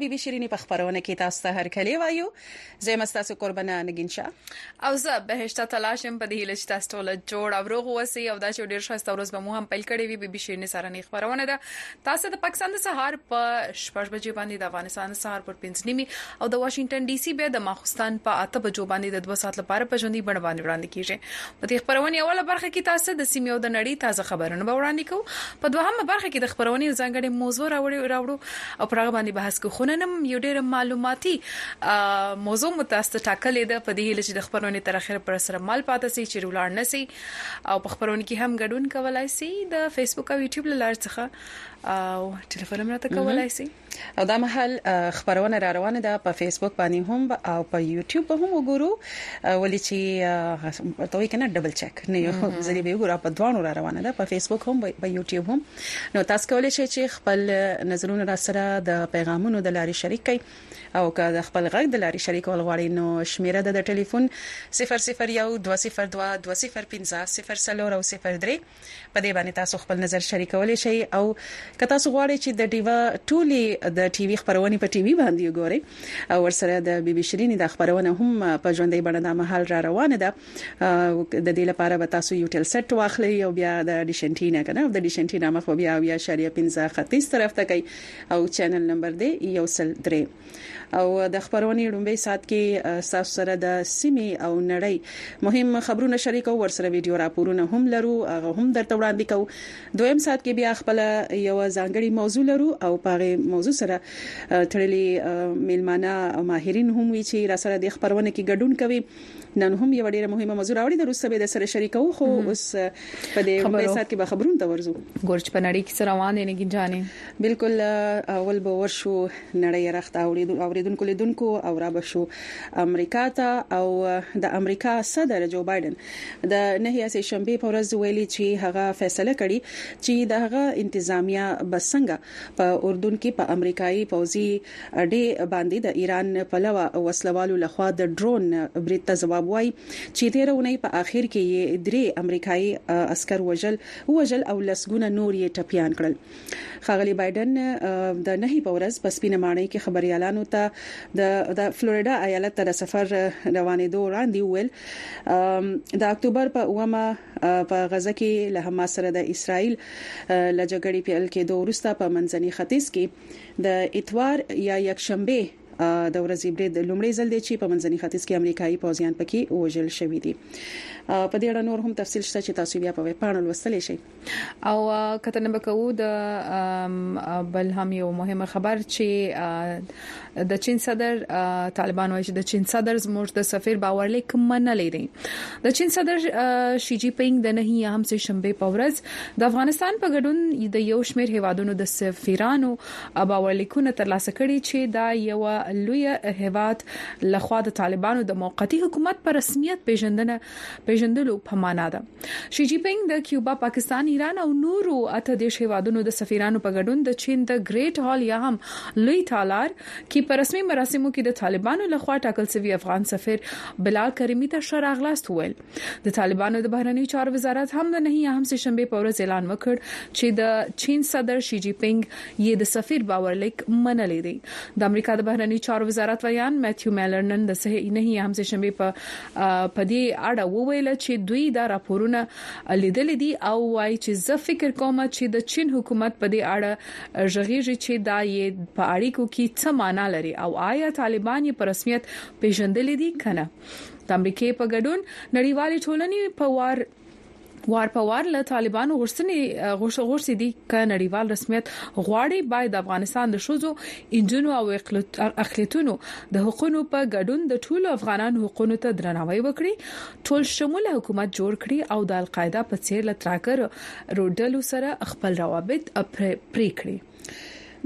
بي بي شيرينې په خبرونه کې تاسو ته هر کله وایو زه یم ستاسو قربانه نګین شاه او زه بهشته تلاش يم په دې هیله چې تاسو ټول جوړ او روغ اوسئ او دا چې ډیر شایسته ورځ به مو هم پیل کړې وي بي بي شیرنی سره نه خبرونه ده تاسو د پاکستان د سهار په 6 بجې باندې د افغانستان د سهار پر 5 نیمه او د واشنگټن ډي سي بیا د ماخستان په 8 بجو باندې د 2 ساعت لپاره په ژوندۍ بڼه باندې وړاندې کیږي په دې خبرونه اوله برخه کې تاسو د سیمې او د نړۍ تازه خبرونه به وړاندې کوو په دوهمه برخه کې د خبرونه ځانګړي موضوع راوړو او پر هغه باندې بحث کوو خو نن یو ډیر معلوماتي موضوع مو تاسو ته ټاکلې ده په دې هیله چې د خبرونې تر اخره پر سره مل پاتې سي چې ولاړ نه سي او په خبرونې کې هم ګډون کولای سي د فیسبوک او یوټیوب لار څخه او ټلیفون هم راته کولای سي او دا مهال خبرونه را روانه ده په فیسبوک باندې هم او په یوټیوب به هم وګورو ولې چې ته وایې کنه ډبل چک نه یو ځلې به وګورو په دوانو را روانه ده په فیسبوک هم په یوټیوب هم نو تاسو کولای شئ چې خپل نظرونه را سره د پیغامونو د لارې شریک کړئ او که د خپل غږ د لارې شریکول غواړئ نو شمیره د د ټلیفون صفر صفر یو دوه صفر دوه دوه صفر پنځه صفر څلور او صفر درې په دې باندې تاسو خپل نظر شریکولی شئ او که تاسو غواړئ چې د ډیوه ټولې د ټي وي خبرونې په ټي وي باندې وګورئ او ورسره د بي بي شرینې دا خبرونه هم په ژوندۍ بڼه دا مهال را روانه ده د دې لپاره به تاسو یو ټل سټ واخلئ او بیا د ډیش انټینا کنه او د ډیش انټینا مخ بیا او یا شریعه 15 ختیځ طرف ته کوي او چینل نمبر دی یو سل درې او د خبرونې ډومبه سات کې تاسو سره د سیمه او نړۍ مهم خبرونه شریکو ورسره ویډیو راپورونه هم لرو هغه هم درته وړاندې کوو دویم سات کې بیا خپل یو ځانګړي موضوع لرو او پاره موضوع سره تړلې میلمانه ماهرین هم وی چې را سره د خبرونه کې ګډون کوي نن هم یو ډیره مهمه موضوع راوړې ده روسته به د سره شریکو خو اوس په دې خبرو سات کې به خبرونه ته ورزو ګورچ په نړۍ کې روان دي نګین جانې بالکل اول به ورشو نړۍ رخت اوریدونکو لیدونکو او را بشو امریکا ته او د امریکا صدر جو بایدن د نهي سه شنبه په ورځ ویلي چې هغه فیصله کړې چې دغه انتظامیه بسنګ په اردن کې په امریکایي پوځي ډي باندې د ایران پلوه وسله والو لخوا د ډرون برید ته ځواب وايي چې تیره اونۍ په اخر کې یې درې امریکایي عسکر وژل وژل او لسګونه نور یې ټپیان کړل ښاغلي بایډن د نهي په ورځ په سپینه ماڼۍ کې خبريالانو ته د فلوریدا ایالت ته د سفر روانېدو وړاندې وویل د اکتوبر په اومه په غزه کې له حماس سره د اسرایل لجګړې پیل کېدو وروسته په منځني ختیځ کې د اتوار یا یکشنبه د ورځې برید لومړی ځل دی چې په منځني ختیځ کې امریکایي پوځیان پکې وژل شوې دي په دې اړه نور هم تفصیل شته چې تاسو بیا په ویب پاڼه لوستلی شئ او کتنه وکړو د بل هم یو مهمه خبر چې د چین صدر طالبان وایي چې د چین صدر زموږ د سفیر باورلیک منلې دي د چین صدر شي جی پینګ د نهي هم سه شنبه په ورځ د افغانستان په ګډون د یو شمېر هیوادونو د سفیرانو باورلیکونه ترلاسه کړي چې دا یو لوی هیواد لخوا د طالبانو د موقتی حکومت په رسمیت پیژندنه پیژندلو په معنا ده شي جی پینګ د کیوبا پاکستان ایران او نورو اته دیش هیوادونو د سفیرانو په ګډون د چین د ګریټ هال یا هم لوی تالار کې په رسمي مراسمو کې د طالبانو لخوا ټاکل شوی افغان سفیر بلال کریمی ته ښه راغلاست وویل د طالبانو د بهرنیو چارو وزارت هم د نهي اهم سه شنبه په ورځ اعلان وکړ چې د چین صدر شي جی پینګ یې د سفیر باورلیک منلې دی د امریکا د بهرنیو چارو وزارت ویان میتیو میلر نن د سه نهي اهم سه شنبه په پدې اړه وویل چې دوی دا راپورونه لیدل دي او وایي چې زه فکر کوم چې د چین حکومت په دې اړه ژغېږي چې دا یې په اړیکو کې څه معنا لري او آیا طالبان یې په رسمیت پیژندل دي کنه د امریکای په ګډون نړیوالې ټولنې په وار وار په وار له طالبانو غوښتنې غوښه غوښتي دي ک نړیوال رسمیت غواړي باید افغانستان د شوزو انجونو او اقلیتونو د حقوقو په ګډون د ټولو افغانانو حقوقو ته درناوی وکړي ټول شموله حکومت جوړ کړي او د القاعده په څیر له تراکر روډلو سره خپل روابط پرې کړي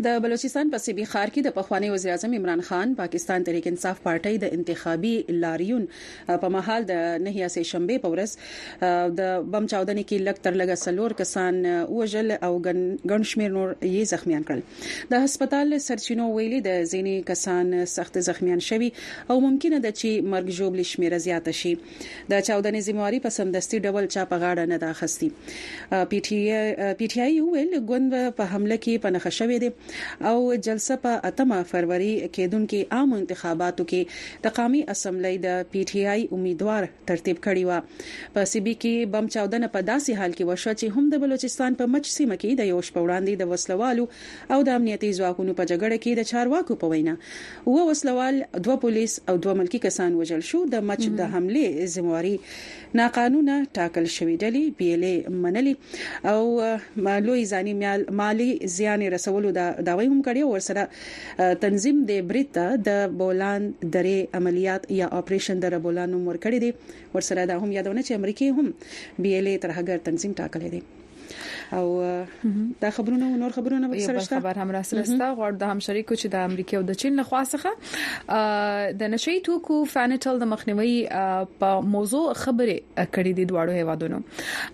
د بلوچستان په سیبی ښار کې د پخوانی وزیراعظم عمران خان پاکستان تحریک انصاف پارټۍ د انتخابي لاریون په مهال د نهیا سه شنبه په ورځ د بم چاودنې کې لګ تر لګه سلور کسان وژل او ګڼ شمیر نور یې زخمیان کړل د هسپتال سرچینو ویلي د ځینی کسان سخت زخمیان شوي او ممکنه ده چې مرګ جوړ شمیره زیاته شي د چاودنې ذمه واري په سمدستي ډول چا په غاړه نه ده اخیستې. پي ټي آی وویل، ګوند په حمله کې په نښه شوی دی او جلسه په اتمه فروري کېدونکي عامو انتخاباتو کې د قامي اسمبلۍ د پي ټي آی امیدوار ترتیب کړی وه. په سي بي کې بم چاودنه په داسې حال کې وشوه چې هم د بلوچستان په مچ سیمه کې د یوه شپه وړاندې د وسله والو او د امنیتي ځواکونو په جګړه کې د چارواکو په وینا اووه وسله وال، دوه پولیس او دوه ملکي کسان وژل شو، د مچ د حملې ذمه واري ناقانونه ټاکل شوې ډلې BLA منلې او لوی ځاني مالي زیان یې رسولو دعوه یې هم کړې او ورسره تنظیم دې برید ته د بولان درې عملیات یا اپریشن دره بولان نوم ورکړی دی، ورسره دا هم یادونه چې امریکې هم BLA ترهګر تنظیم ټاکلی دی. او دا خبرونه نور خبرونه به سره شته خبر هم راسرسته غوړ د هم شریکو چې د امریکا او د چین له خوا څخه د نشي توکو فانټل د مخنیوي په موضوع خبرې کړې دي دواړو هیوادونو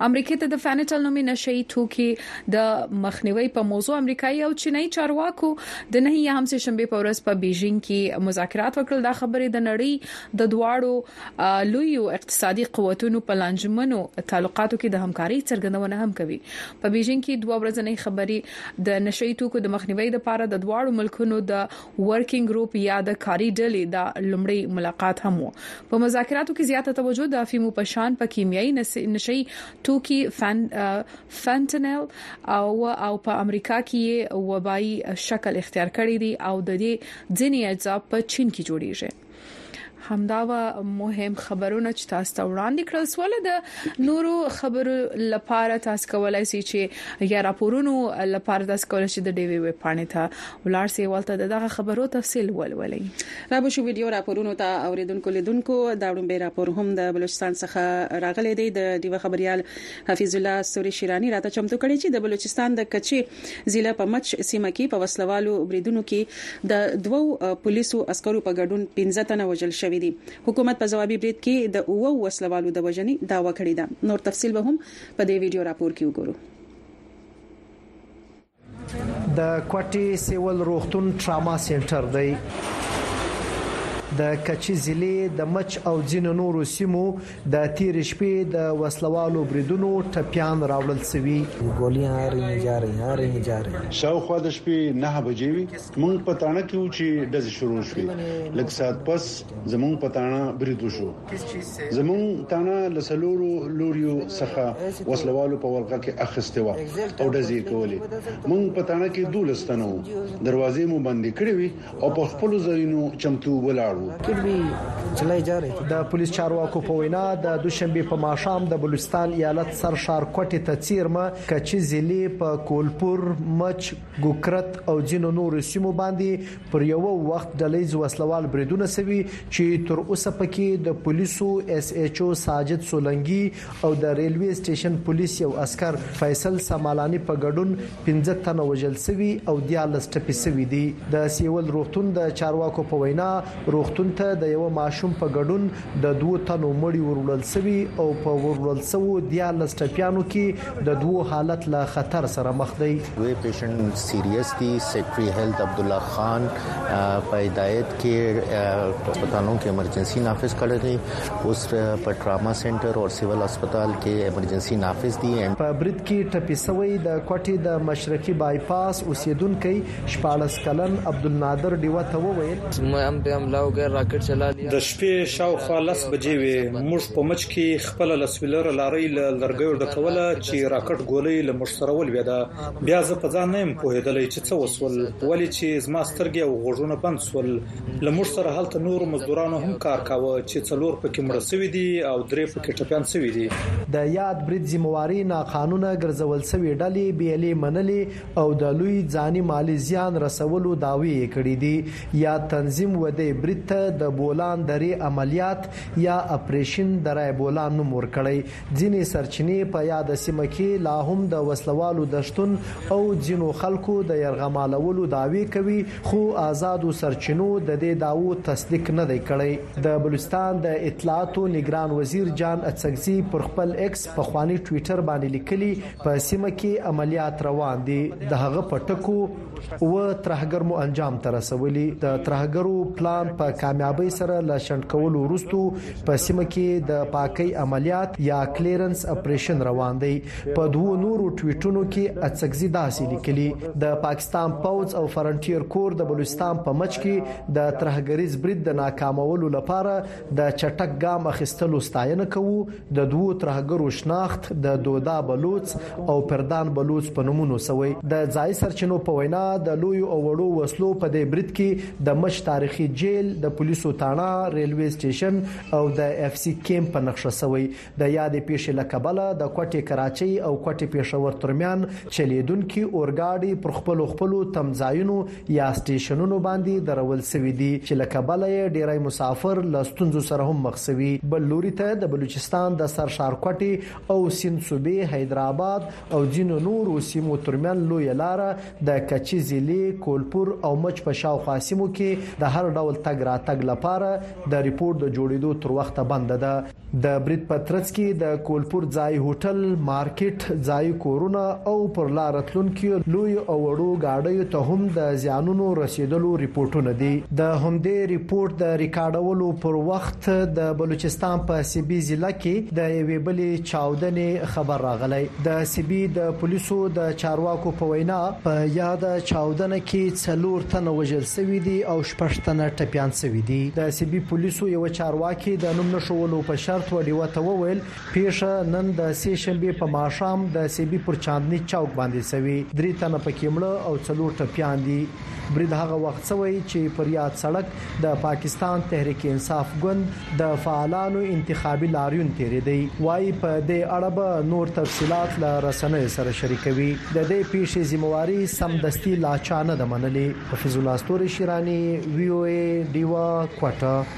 امریکا ته د فانټل نومي نشي توکي د مخنیوي په موضوع امریکایي او چینایي چارواکو د نهي هم سه شنبه په ورځ په بیجینګ کې مذاکرات وکړل دا خبرې د نړۍ د دواړو لویو اقتصادي قوتونو په لانجمنو تعلقاتو کې د همکارۍ څرګندونه هم کوي. په بیجینګ کې دوه ورځنۍ خبرې د نشه یي توکو د مخنیوي لپاره د دواړو ملکونو د ورکینګ ګروپ یا د کاري ډلې دا لومړی ملاقات هم و. په مذاکراتو کې زیاته توجه د افیمو په شان په کیمیايي نشه یي توکي فنټنیل و او په امریکا کې یې وبايي شکل اختیار کړی دی او د دې ځینې اجزا په چین کې جوړیږي. همدا و مهم خبرونه چې تاسو ته وړاندې کړل سول د نورو خبرو لپاره تاسو کولای شئ چې یا راپورونو لپاره تاسو کولای شئ د ډیوی ویب پاڼې ته ولر سي ولته دغه خبرو تفصیل ولولئ را به شو ویډیو راپورونو ته اوریدونکو لیدونکو دا ډومبه راپور هم د بلوچستان څخه راغلي دی د دیو خبريال حفیظ الله سوري شیراني راته چمتو کړي چې د بلوچستان د کچې ضلع په مچ سیمه کې په وسلوالو بریدونو کې د دوو پولیسو عسکرو په ګډون 15 تنه وژل شوې دي حکومت په جوابي برید کې د اوو وسلوالو د وژنې داوا کړې ده نور تفصیل به هم په دې ویډیو راپور کې وګورو د کوټې سیول روغتون تراما سنټر دی د کچي ضلع د مچ او ځینو نورو سیمو د تیر شپې د وسلوالو بریدونو ټپیان راوړل شوي ګولیاں آ رہی جا رہی آ رہی جا رہی شاوخوا د شپې 9 بجې وي مونږ پتاڼه کې و چې ډزې شروع شوې لږ ساعت پس زمونږ پتاڼه برید وشو زموږ تاڼه له څلورو لوریو څخه وسله والو په ولقه کې اخیستې وه او ډزې یې کولې. موږ په تاڼه کې دولس تنه وو، دروازې مو بندې کړې وې او په خپلو ځایونو چمتو ولاړ وو. د پولیس چارواکو په وینا، د دوشنبې په ماښام د بلوچستان ایالت سر ښار کوټې ته څېرمه کچي ضلعې په کولپور، مچ، ګوکرت او ځینو نورو سیمو باندې پر یوه وخت ډلیز وسلوال بریدونه سوي چې تر اوسه پکې د پولیسو اس ایچ او ساجد سولنګي او د ریلوې سټیشن پولیس یو عسکر فیصل سمالاني په ګډون پنځه تنه وژل سوي او دیارلس ټپي سوي دي. د سیول روغتون د چارواکو په وینا روغتون ته د یوه ماشوم په ګډون د دوو تنو مړي وروړل سوي او په وروړل سوو دیارلس ټپیانو کې د دوو حالت له خطر سره مخ دی دوی پیشنټ سیریس دي سیکرټري هیلث عبد الله خان په هدایت کې هسپتالونو کې ایمرجنسي نافذ کړې دي اوس په ټراما سنټر او سیول هسپتال کې ایمرجنسي نافذ دي په برید کې ټپي شوی د کوټې د مشرقي بای پاس اوسیدونکو شپاړس کلن عبدالنادر ډیوه ته وویل. د شپې شاوخوا لس بجې وې، موږ په مچ کې خپله لس ویلره لارۍ له لرګیو ډکوله چې راکټ ګولۍ له موږ سره ولوېده. بیا زه په ځان نه یم پوهېدلی چې څه وشول، ولې چې زما سترګې او غوږونه بند شول. له موږ سره هلته نورو مزدورانو هم کار کاوه چې څلور په کې مړه شوي دي او درې په کې ټپیان شوي دي. د یاد برید ذمه واري ناقانونه ګرځول شوې ډلې، بي ایل اې، منلې او د لوی ځاني مالي زیان رسولو دعوې یې کړې دي. یاد تنظیم ودې برید ته د بولان درې عملیات یا اپریشن درای بولان نوم ورکړی. ځینې سرچینې په یاده سیمه کې لا هم د وسله والو د شتون او ځینو خلکو د یرغمالولو دعوې کوي، خو ازادو سرچینو د دې دعوو تصدیق نه دی کړی. د بلوچستان د اطلاعاتو نګران وزیر جان اڅکزي پر خپل ایکس پخواني ټویټر باندې لیکلي په سیمه کې عملیات روان دي د هغه په ټکو و ترهګر مو انجام ته رسولي د ترهګرو پلان په کامیابی سره له شنډ کولو وروسته په سیمه کې د پاکۍ عملیات یا کلیرنس اپریشن روان دی په دوو نورو ټویټونو کې اڅکزي داسې لیکلي د پاکستان پوځ او فرنټیر کور د بلوچستان په مچ کې د ترهګریز برید د ناکامولو لپاره د چټک ګام اخیستلو ستاینه کوو د دوو ترهګرو شناخت د دودا بلوڅ او پردان بلوڅ په نومونو سوی د ځای سرچینو په وینا د لوی او وړو وسلو په دې برید کې د مچ تاریخي جیل د پولیسو تاڼه ریلوی سټیشن او د اف سی کیمپ په نقشه سوی د یادې پیښې له کبله د کوټې کراچۍ او کوټې پېښور ترمیان چلیدونکي اورګاډي پر خپلو خپلو تمځایونو یا سټیشنونو باندی درول سوی دی چی له کبله یې ډیری مسافر له ستونزو سره هم مخ سوی بل لوری ته د بلوچستان د سر ښارکوټی او سیند صوبی حیدراباد او ځینو نورو سیمو ترمن لویه لاره د کچی ضلعی کولپور او مچ په شاوخوا سیمو کی د هر ډول تګ راتګ لپاره د ریپورټ د جوړیدو تر وخته بنده ده. د برید په ترڅ کې د کولپور ځای هوټل، مارکیټ، ځای کورونه او پر لار تلونکي لوی او وړو ګاډیو ته هم د زیانونو رسیدلو رپوټونه دي. د همدې رپوټ د ریکارډولو پر وخت د بلوچستان په سبي ضلع کې د یوې بلې چاودنې خبر راغلی. د سبي د پولیسو د چارواکو په وینا په یاده چاودنه کې څلور تنه وژل شوي دي او شپږ تنه ټپیان شوي دي. د سبي پولیسو یوه چارواکي کې د نوم نه ښوولو په شرط و ډیوه ته وویل، پېښه نن د سې شنبې په ماښام د سېبي پر چاندني چوک باندې شوې، درې تنه پکې مړه او څلور ټپیان دي. برید هغه وخت شوی چې پر یاد سړک د پاکستان تحریک انصاف ګوند د فعالانو انتخابي لاریون تېرېدی، وايي په دې اړه به نور تفصیلات له رسنیو سره شریکوي. د دې پېښې ذمه واري سمدستي لا چا نه ده منلې. حفیظ الله ستوری شیراني، وي او ای، ډیوه، کوټه.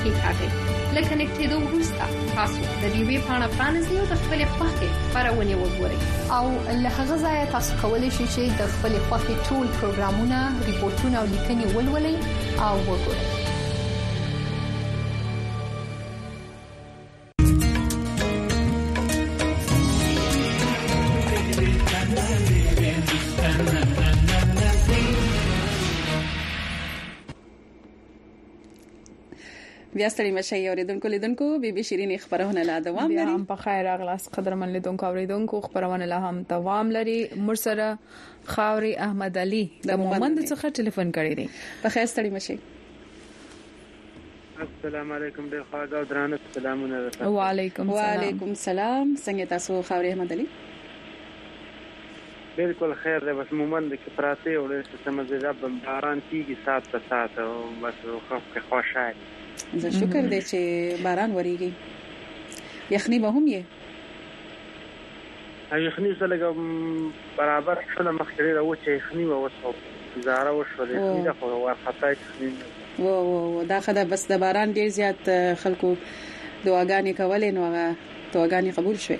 کېکاږئ. له کنېکټېدو وروسته تاسو د دې ویب پاڼه پرانیزئ او د خپلې خوښې خپرونې وګورئ. او له هغه ځایه تاسو کولی شئ چې د خپلې خوښې ټول پروګرامونه، ریپورټونه او لیکنې ولولئ او وګورئ. بیا ستړي مشه یې اوریدونکو لیدونکو بي بي شيرین خبرونه لا دوام لري بیا هم په خیر اغلاس قدرمن لیدونکو اوریدونکو خبرونه لا هم دوام لري مرسره خاوري احمد علي د مومند څخه ټلیفون کړی دی په خیر ستړي مشه السلام علیکم ډیر خواږه او درانه سلامونه درته وعلیکم السلام وعلیکم السلام څنګه تاسو خاوري احمد علي بلکل خیر دی بس مومند کی پراته یو ډیر ښه څه مزیدار بمباران کیږی ساعت په ساعت او بس خلق پری خوشحال یی. ځه شکر دی چی باران وریږی یخنی به هم یی. یخنی څه لږه برابره شوله مخکی ډیره وچه یخنی وه اوس خو ګزاره وشوله یخنی ده خو وارخطا یخنی نه ده. وو وو دا ښه ده بس د باران ډیر زیات خلکو دعاګانی کولی نو هغه دعاګانې قبول شوې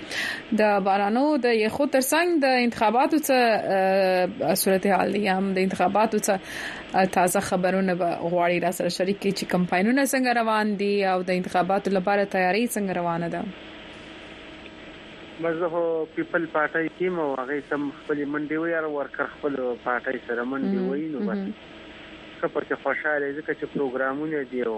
د بارانو د یخو ترڅنګ د انتخاباتو څخه صورتحال دی هم د انتخاباتو څخه تازه خبرونه به غواړي را سره شریک کړي چې کمپاینونه څنګه روان دي او د انتخاباتو لپاره تیاری څنګه روانه ده مزه پیپل پارټي کې مو هغه تم خپل منډي وي او ورکر خپل پارټي سره منډي وي نو بس خپل کې خوشاله ځکه چې پروګرامونه دی او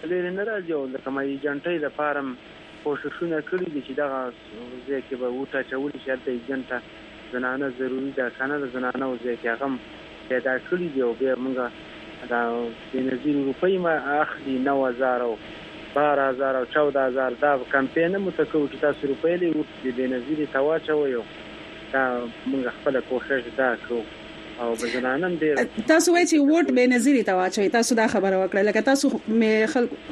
ته ليرې نه راځي او لکه ما ايجنټۍ د پارم کوششونه کړي دي چې دغه ځای کې به وټه اچولي چې هلته ايجنټه زنانه ضروري ده کنه د زنانو ځای کې هغه هم پيدا کړي دي او بيا مونږ دا بې نظيري روپۍ هم اخلي نو هزار او باره هزار او چوده هزار دا کمپين هم ورته کوو چې تاسو روپۍ لۍ ورته دې بې نظيري ته واچوئ او دا مونږ خپله کوشش دا کوو. او په زنانه هم ډېره ده. تاسو وایئ چې ووټ بېنظیري ته واچوئ، تاسو دا خبره وکړه، لکه تاسو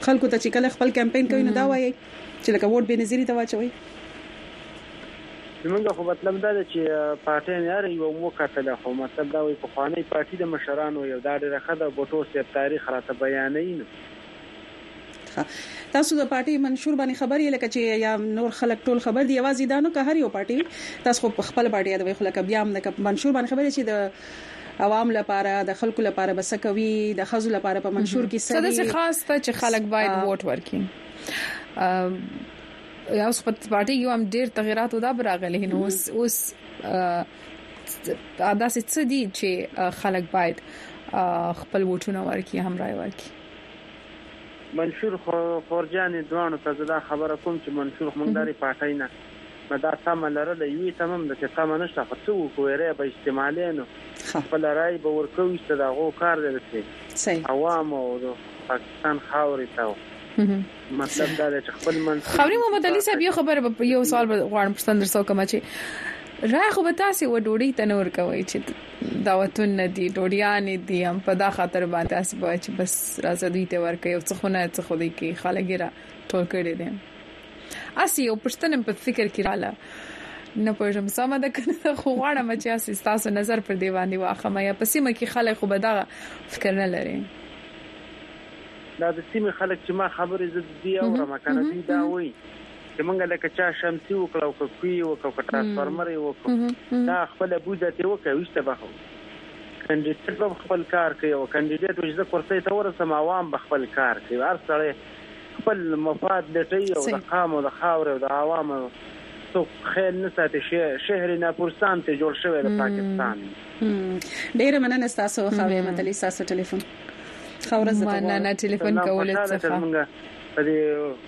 خلکو ته چې کله خپل کمپاین کوئ نو دا وایئ چې لکه ووټ بېنظیري ته واچوئ؟ زموږ خو مطلب دا دی چې پارټۍ مې هره یوه وکتله خو مطلب دا وایي پخوانۍ پارټي د مشرانو یو دا ډېره ښه ده، بوټو صیب تاریخ راته بیانوي نو. تاسو د پارټی منشور باندی خبر یی لکه چی یا نور خلک ټول خبر دی یوازی دا نو که هر یو پارټی وی تاسو خو په خپل پارټی یادوی خو لکه بیا هم لکه په منشور باندی خبر یی چی د عوام لپاره د خلکو لپاره به څه کوی د ښځو لپاره په منشور کی څه دی څه خاص ته چی خلک باید ووټ ورکی یا اوس په پارټی یو هم ډیر تغیرات دا براغلی نو اوس اوس دا څه دی چی خلک باید خپل ووټونه ورکی هم راي ورکی منشور خو خورجانې دواړو ته زه دا خبره کوم چې منشور خو موږ لرې پاټۍ نه به دا تمه لرله یوې تمه هم داسې تمه نشته خو څه وکړو ویرای به استعمالې نو خپله رای به ورکوو ایسته د هغو کار دی داسې عوام او د پاکستان خاورې ته او مطلب دا دی چې خپل منځ کې خوري محمد علي صاحب یو خبر یو سوال غواړم پښتنه درسو کوم چې رای خو به تاسو و ډوډۍ ته نور کوي چې دعوتون نه دي ډوډیانې دي هم په دا خاطر باندې تاسو به چې بس راځه دوی ته ورکړي او څه خو نه څه خو دی کې خلک را ټول کړي دي اسی یو پښتنم په فکر کې رااله نه پوهیږم سمه ده کنه دا خو غواړم چې اسی تاسو نظر پر دی باندې واخم یا په سیمه کې خلک خو به دا فکر نه لري دا د سیمه خلک چې ما خبرې زه د دی او رمکانه دی دا وایي چې موږ لکه چا شمسی وکړو که کوی وکړو که ترانسفارمر یې وکړو دا خپل بوجه ته وکړي وشته به کاندیدټ به خپل کار کوي او کاندیدټ وجه زه کرسي ته ورسم عوام به خپل کار کوي هر سړی خپل مفاد لټي او د قام او د خاور او د عوام څوک خیال نه ساتي شهر ناپورستان ته جوړ شوی د پاکستان ډیره مننه تاسو خو یې متلی تاسو ټلیفون خو ورځ ته مننه ټلیفون کولای څه په دې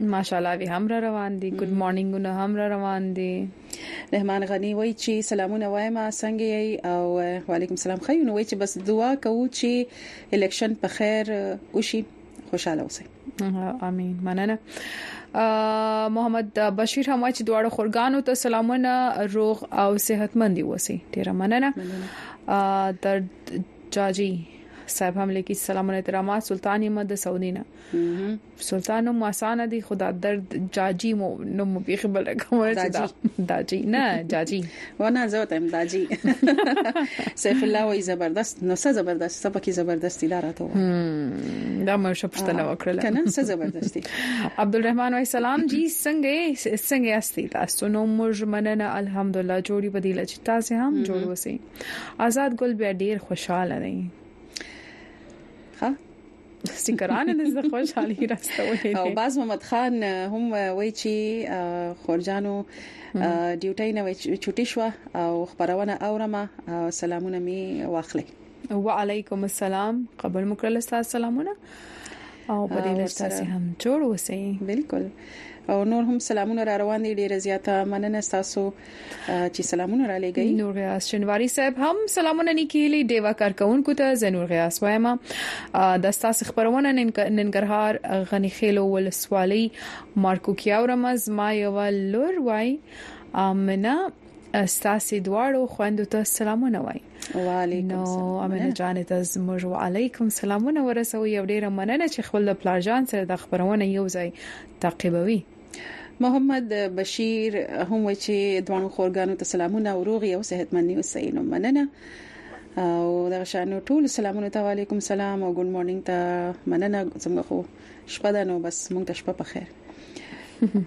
ماشاءالله وی هم را روان دي ګډ مارنینګونه هم را روان دي رحمان غنی وای چې سلامونه وایم څنګه یې او وعلیکم السلام خیر نو وای چې بس دعا کوو چې الیکشن په خیر وشي خوشاله اوسئ امين مننه محمد بشیر هم چې دواړو خورګانو ته سلامونه روغ او صحتمند اوسئ ډیره مننه تر جاجي صاحب هم لیکي سلام علیکم احترامات سلطان احمد سعودینا سلطان نوم اسانه دی خدا درد جاجی مو نوم بیخ بل کوم دا داجی نه جاجی ونه زه ته داجی سیف الله وای زبردست نو څه زبردست څه پکې زبردستی دا راته دا مې شپ پښتنه وکړه کنه څه زبردستی عبدالرحمن وای سلام جی څنګه څنګه استي تاسو نو موږ مننه الحمدلله جوړي بدیل چې تاسو هم جوړ وسی آزاد ګل بیا ډیر خوشاله دی ها سټیکرانه د زړه خوشحالي راستولې او باز محمد خان هم وای چې خورجانو ډیوټي نه وای چټي شو او خبرونه اورمه سلامونه می واخلي وعليكم السلام قبل مکرل استاد سلامونه او په دې لاسه هم جوړ وسی بالکل او نور هم سلامونه را روان دي ډیره زیاته مننه تاسو چې سلامونه را لېږي نور غیاس شنواری صاحب هم سلامونه نیکیلی دیوا کارکونکو ته زنور غیاس وایم د تاسو خبرونه ننګرهار غنی خېلو ولسوالۍ مارکو کیاو رمز ما یو لور وای امنه ستاسو دواړو خوندو ته سلامونه وای وعلیکم سلام امنه جان ته زموږ وعلیکم سلامونه ورسوي یو ډیره مننه چې خپل پلار جان سره د خبرونه یو ځای تعقیبوي محمد بشیر هم وی چې دوه خورګانو ته سلامونه او روغي او صحتمند اوسئ نو مننه او دا شانو ټول سلامونه ته وعلیکم سلام او ګډ مارنینګ ته مننه څنګه خو شپه ده نو بس مونږ ته شپه په خیر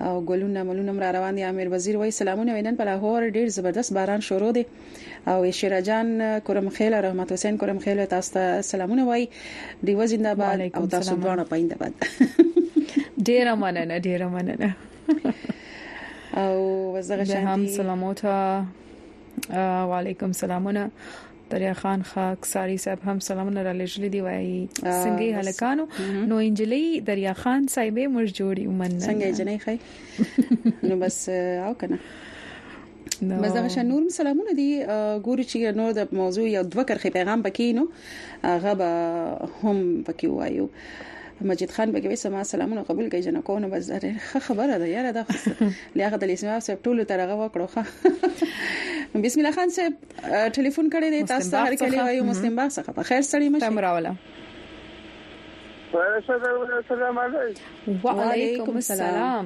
او ګلونه ملونه را روان دي امیر وزیر وای سلامونه وینن په لاهور ډیر زبردست باران شروع دی او شیرا جان کرم خیل او رحمت حسین کرم خیل تاسو ته سلامونه وای دیو زنده باد او تاسو دواړه پاینده باد ډیر مننه ډیر مننه او وزغه شانتي هم سلاموتا وعلیکم سلامونه دریا خان خاک ساری صاحب هم سلامونه را لېږلې دی وای څنګه هلکانو نو انجلۍ دریا خان صاحبې مر جوړي ومن څنګه جنې خای نو بس او کنه مزه شه نورم سلامونه دي ګوري چې نور د موضوع یو دوه کرخي پیغام پکې نو هغه به هم پکې وایو مجید خان بګوي سما سلامونه قبول کړئ جنو کو نو بس دا ښه خبره ده یاره دا لیاقت علي اسلام صاحب ټول ترغه وکړو ښه بسم الله خان صاحب ټلیفون کړی دی تاسو ته هر کله وایو مسلم باغ څخه په خیر سړی مشه تمراوله السلام علیکم وعلیکم السلام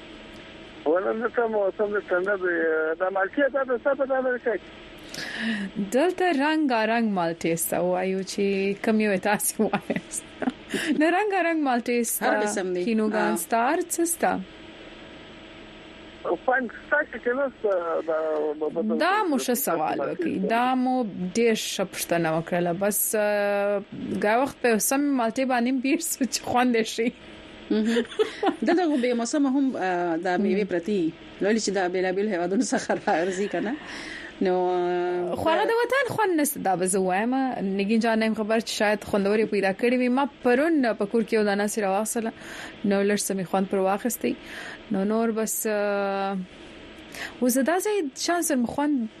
ولا نه ته موسم د ټنډه به دا مالټې ته د څه په دغه کې دلته رنگ رنگ مالټې ستا وایو چې کم یو تاسو وایست نه رنگ رنگ مالټې ستا هر قسم دی کینوګان ستار څه ستا دا مو ښه سوال وکي دا مو ډیر ښه پښتنه وکړه بس غا وخت په سم مالټي باندې پیر سوچ خوند شي دلته خو به موسم هم د میوه پرتی لولي چې د بیلابل هوادونو څخه راځي کنه نو خواله د وطن خوند نست دا به زه وایم نګین جان نیم خبر چې شاید خوندوري پیدا کړی وي ما پرون په کور کې یو دانه سره واخصله نو لړ سمې خوند پر واخستي نو نور بس وزدا زه شانس مخوند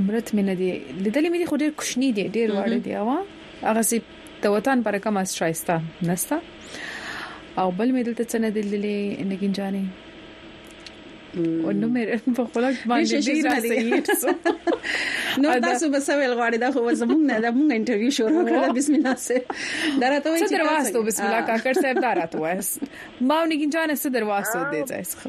امرت مې نه دی لیدلې مې خو ډیر کوچنی دی ډیر واړه دی او هغه سي د وطن پر کومه شایسته نستا او بل مې دلته څنګه دللې نګین جانې او نو مې په خپل باندې ډیر راځي نو تاسو به سوال غواړي دا خو زمونږ نه دا مونږ انټرویو شروع کړل بسم الله سه درته وایي چې درواستو بسم الله کاکر صاحب درته وایس ما ونګین جان سه درواستو دې ځای څخه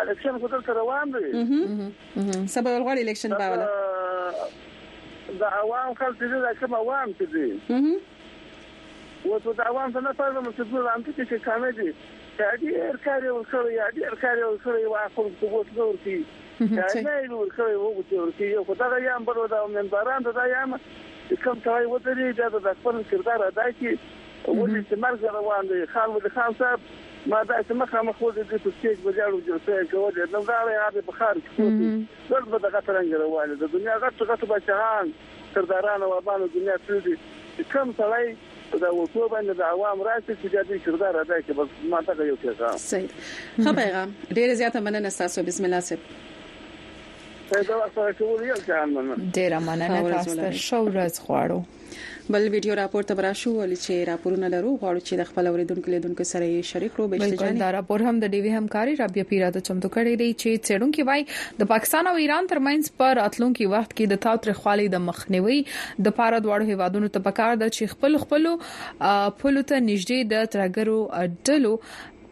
الیکشن خو دلته روان دی سبا ولغړی الیکشن باور د عوام خلک دې د کوم عوام چې دي اوس د عوام ته نه پاره مو چې دوی لاندې کې کانه دي چې ډېر کار یې وکړی یا ډېر کار یې وکړی وا خو څه وکړو ورتي دا نه یې ورکړی وو چې ورتي یو خدای یا امبر ودا منبران دا یا کوم ځای ودرې دا د خپل کردار ادا کړي ولې چې مرګ روان دی خان ولې خان صاحب ما داسې مخامخ وليدې په سټيج به جاړو جلسه يې کولې نو دا وې هغه په خار کې پروتي ګرد به دغه ترنګ روانې د دنیا غټ غټ بچهان سرداران او ابانو دنیا تللي دي چې کم سړی په دا وټو باندې د عوام راشي چې بیا دې کردار ادا کړي بس ما دغه یو پیغام صحیح ښه پیغام ډیر زیاته مننه تاسو بسم الله صاحب پیدا ورسره کول یو ځان مننه ډیر مننه تاسو ته شو ورځ غواړو بل ویډیو راپور ته براشو ولې چې راپورونه لرو غواړو چې د خپل اوریدونکو لیدونکو سره یې شریک کړو بهشته جان دا راپور هم د ډیوی همکاري رابیا پیرا د چمتو کړی دی چې چېرونکو وای د پاکستان او ایران ترمنځ پر اتلونکو وخت کې د تاوتریخوالي د مخنیوي د پاره دواړو هیوادونو ته پکار ده چې خپل خپل پلو ته نږدې د ترګرو ډلو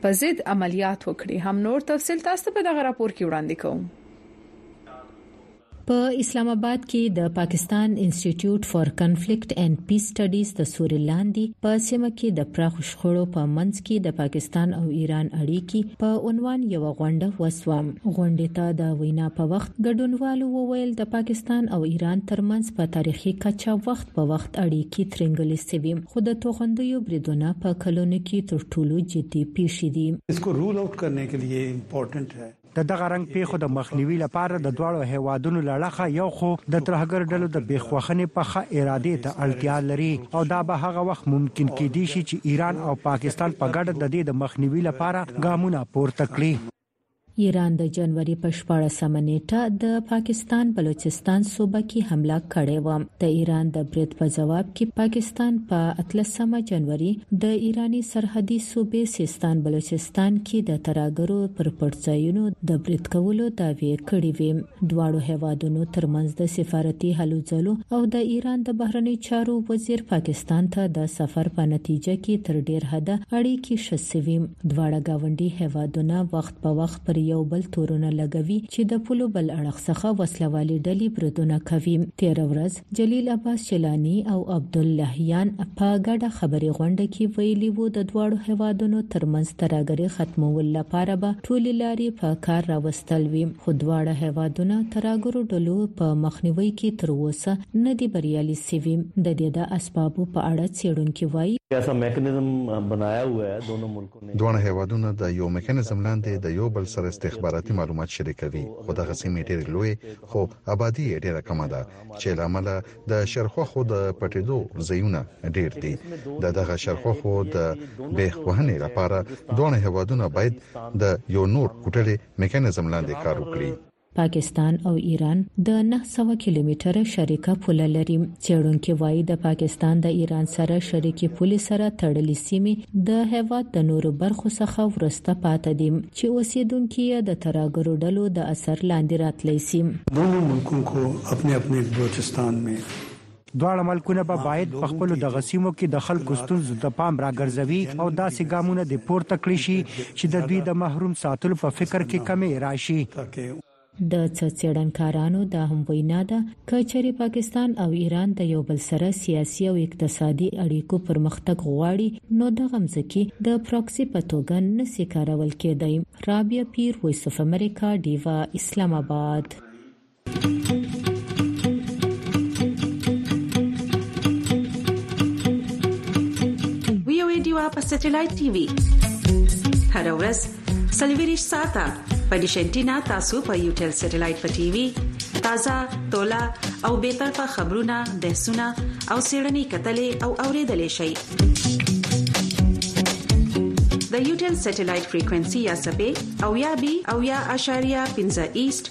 په ضد عملیات وکړي هم نور تفصيل تاسو په دغه راپور کې وړاندې کوم په اسلام آباد کې د پاکستان انسټیټیوټ فار کنفلیکټ اینډ پیس سټډیز د سوري لاندې په سیمه کې د پراخ شخړو په منځ کې د پاکستان او ایران اړیکی په عنوان یو غونډه وسوه غونډه ته د وینا په وخت ګډونوالو وویل د پاکستان او ایران ترمنځ په تاریخي کچه وخت په وخت اړیکی ترنګلې سوي خو د توغندیو بریدونه په کلونو کې تر ټولو جدي پیښې دي اسکو رول اوټ کرنے کے لیے امپورټنټ ہے د دغه رنګ پېښو د مخنیوي لپاره د دواړو هېوادونو له اړخه یو خو د ترهګر ډلو د بېخوښنې په ښه ارادې ته اړتیا لري او دا به هغه وخت ممکن کېدی شي چې ایران او پاکستان په ګډه د دې د مخنیوي لپاره ګامونه پورته کړي. ایران د جنوري په شپاړس مه نېټه د پاکستان بلوچستان صوبه کې حمله کړې وه. د ایران د برید په ځواب کې پاکستان په اتلس مه جنوري د ایراني سرحدي صوبې سیستان بلوچستان ستان کې د ترهګرو پر پټځایونو د برید کولو دعوې کړې وې. دواړو هېوادونو ترمنځ د سفارتي هلو ځلو او د ایران د بهرنیو چارو وزیر پاکستان ته د سفر په نتیجه کې تر ډېر حده اړېکې ښه شوي. دواړه ګاونډي هېوادونه وخت په وخت پر یو بل تورونه لګوي چې د پولو بل اړخ څخه وسله والې ډلې بریدونه کوي. تېره ورځ، جلیل عباس چلانی او عبداللهیان په ګډه خبري غونډه کې ویلي وو د دواړو هوادونو ترمنځ ترهګري ختمول لپاره به ټولې لارې په کار راوستل وي خو دواړه هوادونه ترهګرو ډلو په مخنیوي کې تر اوسه نه دي بریالي سوي د دې د اسبابو په اړه څېړونکي وایي ایسا میکانیزم بنایا ہوا ہے دونوں ملکوں نے دواړه هیوادونه د یو میکانیزم لاندې د یو بل سره استخباراتي معلومات شریکوي خو دغه سیمې ډېرې لویې خو ابادي یې ډېره کمه ده چې له امله د شرخوښو د پټېدو ځایونه ډېر دي. د دغه شرخوښو د بېخ وهنې لپاره دواړه هېوادونه باید د یو نور کوټلې میکانیزم لاندې کار وکړي. پاکستان او ایران د نهه سوه کیلومتره شریکه پوله لري. څېړونکي وايي، د پاکستان د ایران سره شریکې پولې سره تړلې سیمې د هېواد د نورو برخو څخه وروسته پاته دي. چې اوسېدونکي یې د ترهګرو ډلو د اثر لاندې راتلی شي. دونو ملکون کو اپنې اپنې بلوچستان مې. دواړه ملکونه به باید په خپلو دغه سیمو کې د خلکو ستونزو ته پام راګرځوي او داسې ګامونه دې پورته کړی شي چې د دوی د محروم ساتلو په فکر کې کمی راشي. د څه څېړنکارانو دا هم وینا ده، که چېرې پاکستان او ایران د یو بل سره سیاسي او اقتصادي اړیکو پرمختګ غواړي، نو دغه مځکې د پراکسي په توګه نه شي کارول کېدای. رابعه پیر، وایس اف امریکا، ډیوه، اسلام اباد. وي او ای ډیوه په سټیلایټ ټي وي هره ورځ سلویریش ساته په دیشنټینا تاسو په یو ټل سټلایټ په ټي وي تازه تولا او به طرفه خبرونه بحثونه او سیړنی کتلې او اوریدلې شي د یو ټل سټلایټ فریکوئنسي یا سبې او یا بي او یا اشاریه 15 ایست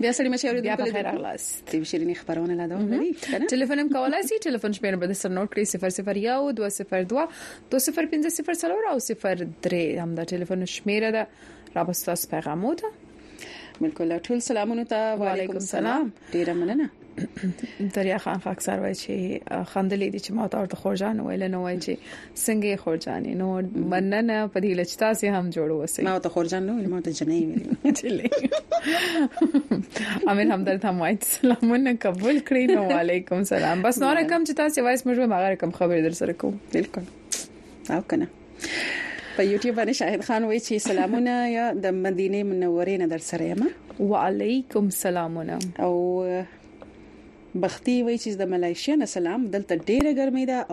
بیا سړی مچ اوري په خیر اغلاس ټي وي شيرينې خبرونه لا دوام لري ټلیفون هم کولای شي ټلیفون شمیر به سر نوٹ کړئ 001 202 20504 او 03 هم دا ټلیفون شمیر ده را بس تاسو پیغامو ته بالکل ټول سلامونه ته وعلیکم السلام ډیر مننه دریا خان خاکسار وای چې خندلې دي چې ما ته ورته خورجان ویل نو وای چې څنګه خورجان نو مننه په دې لچتا سي هم جوړ وسه ما ته خورجان نو ما ته جنې ویل امیر همدرد هم وای سلامونه قبول کړئ نو وعليكم سلام بس نور کم چې تاسو وایس مې مغه رقم خبر در سره کوم بالکل او کنه په یوټیوب باندې شاهد خان وایي چې سلامونه یا د مدینه منورې نه در سره یم وعلیکم سلامونه او بختی وایي چې د ملایشیا نه سلام دلته ډیره ګرمي ده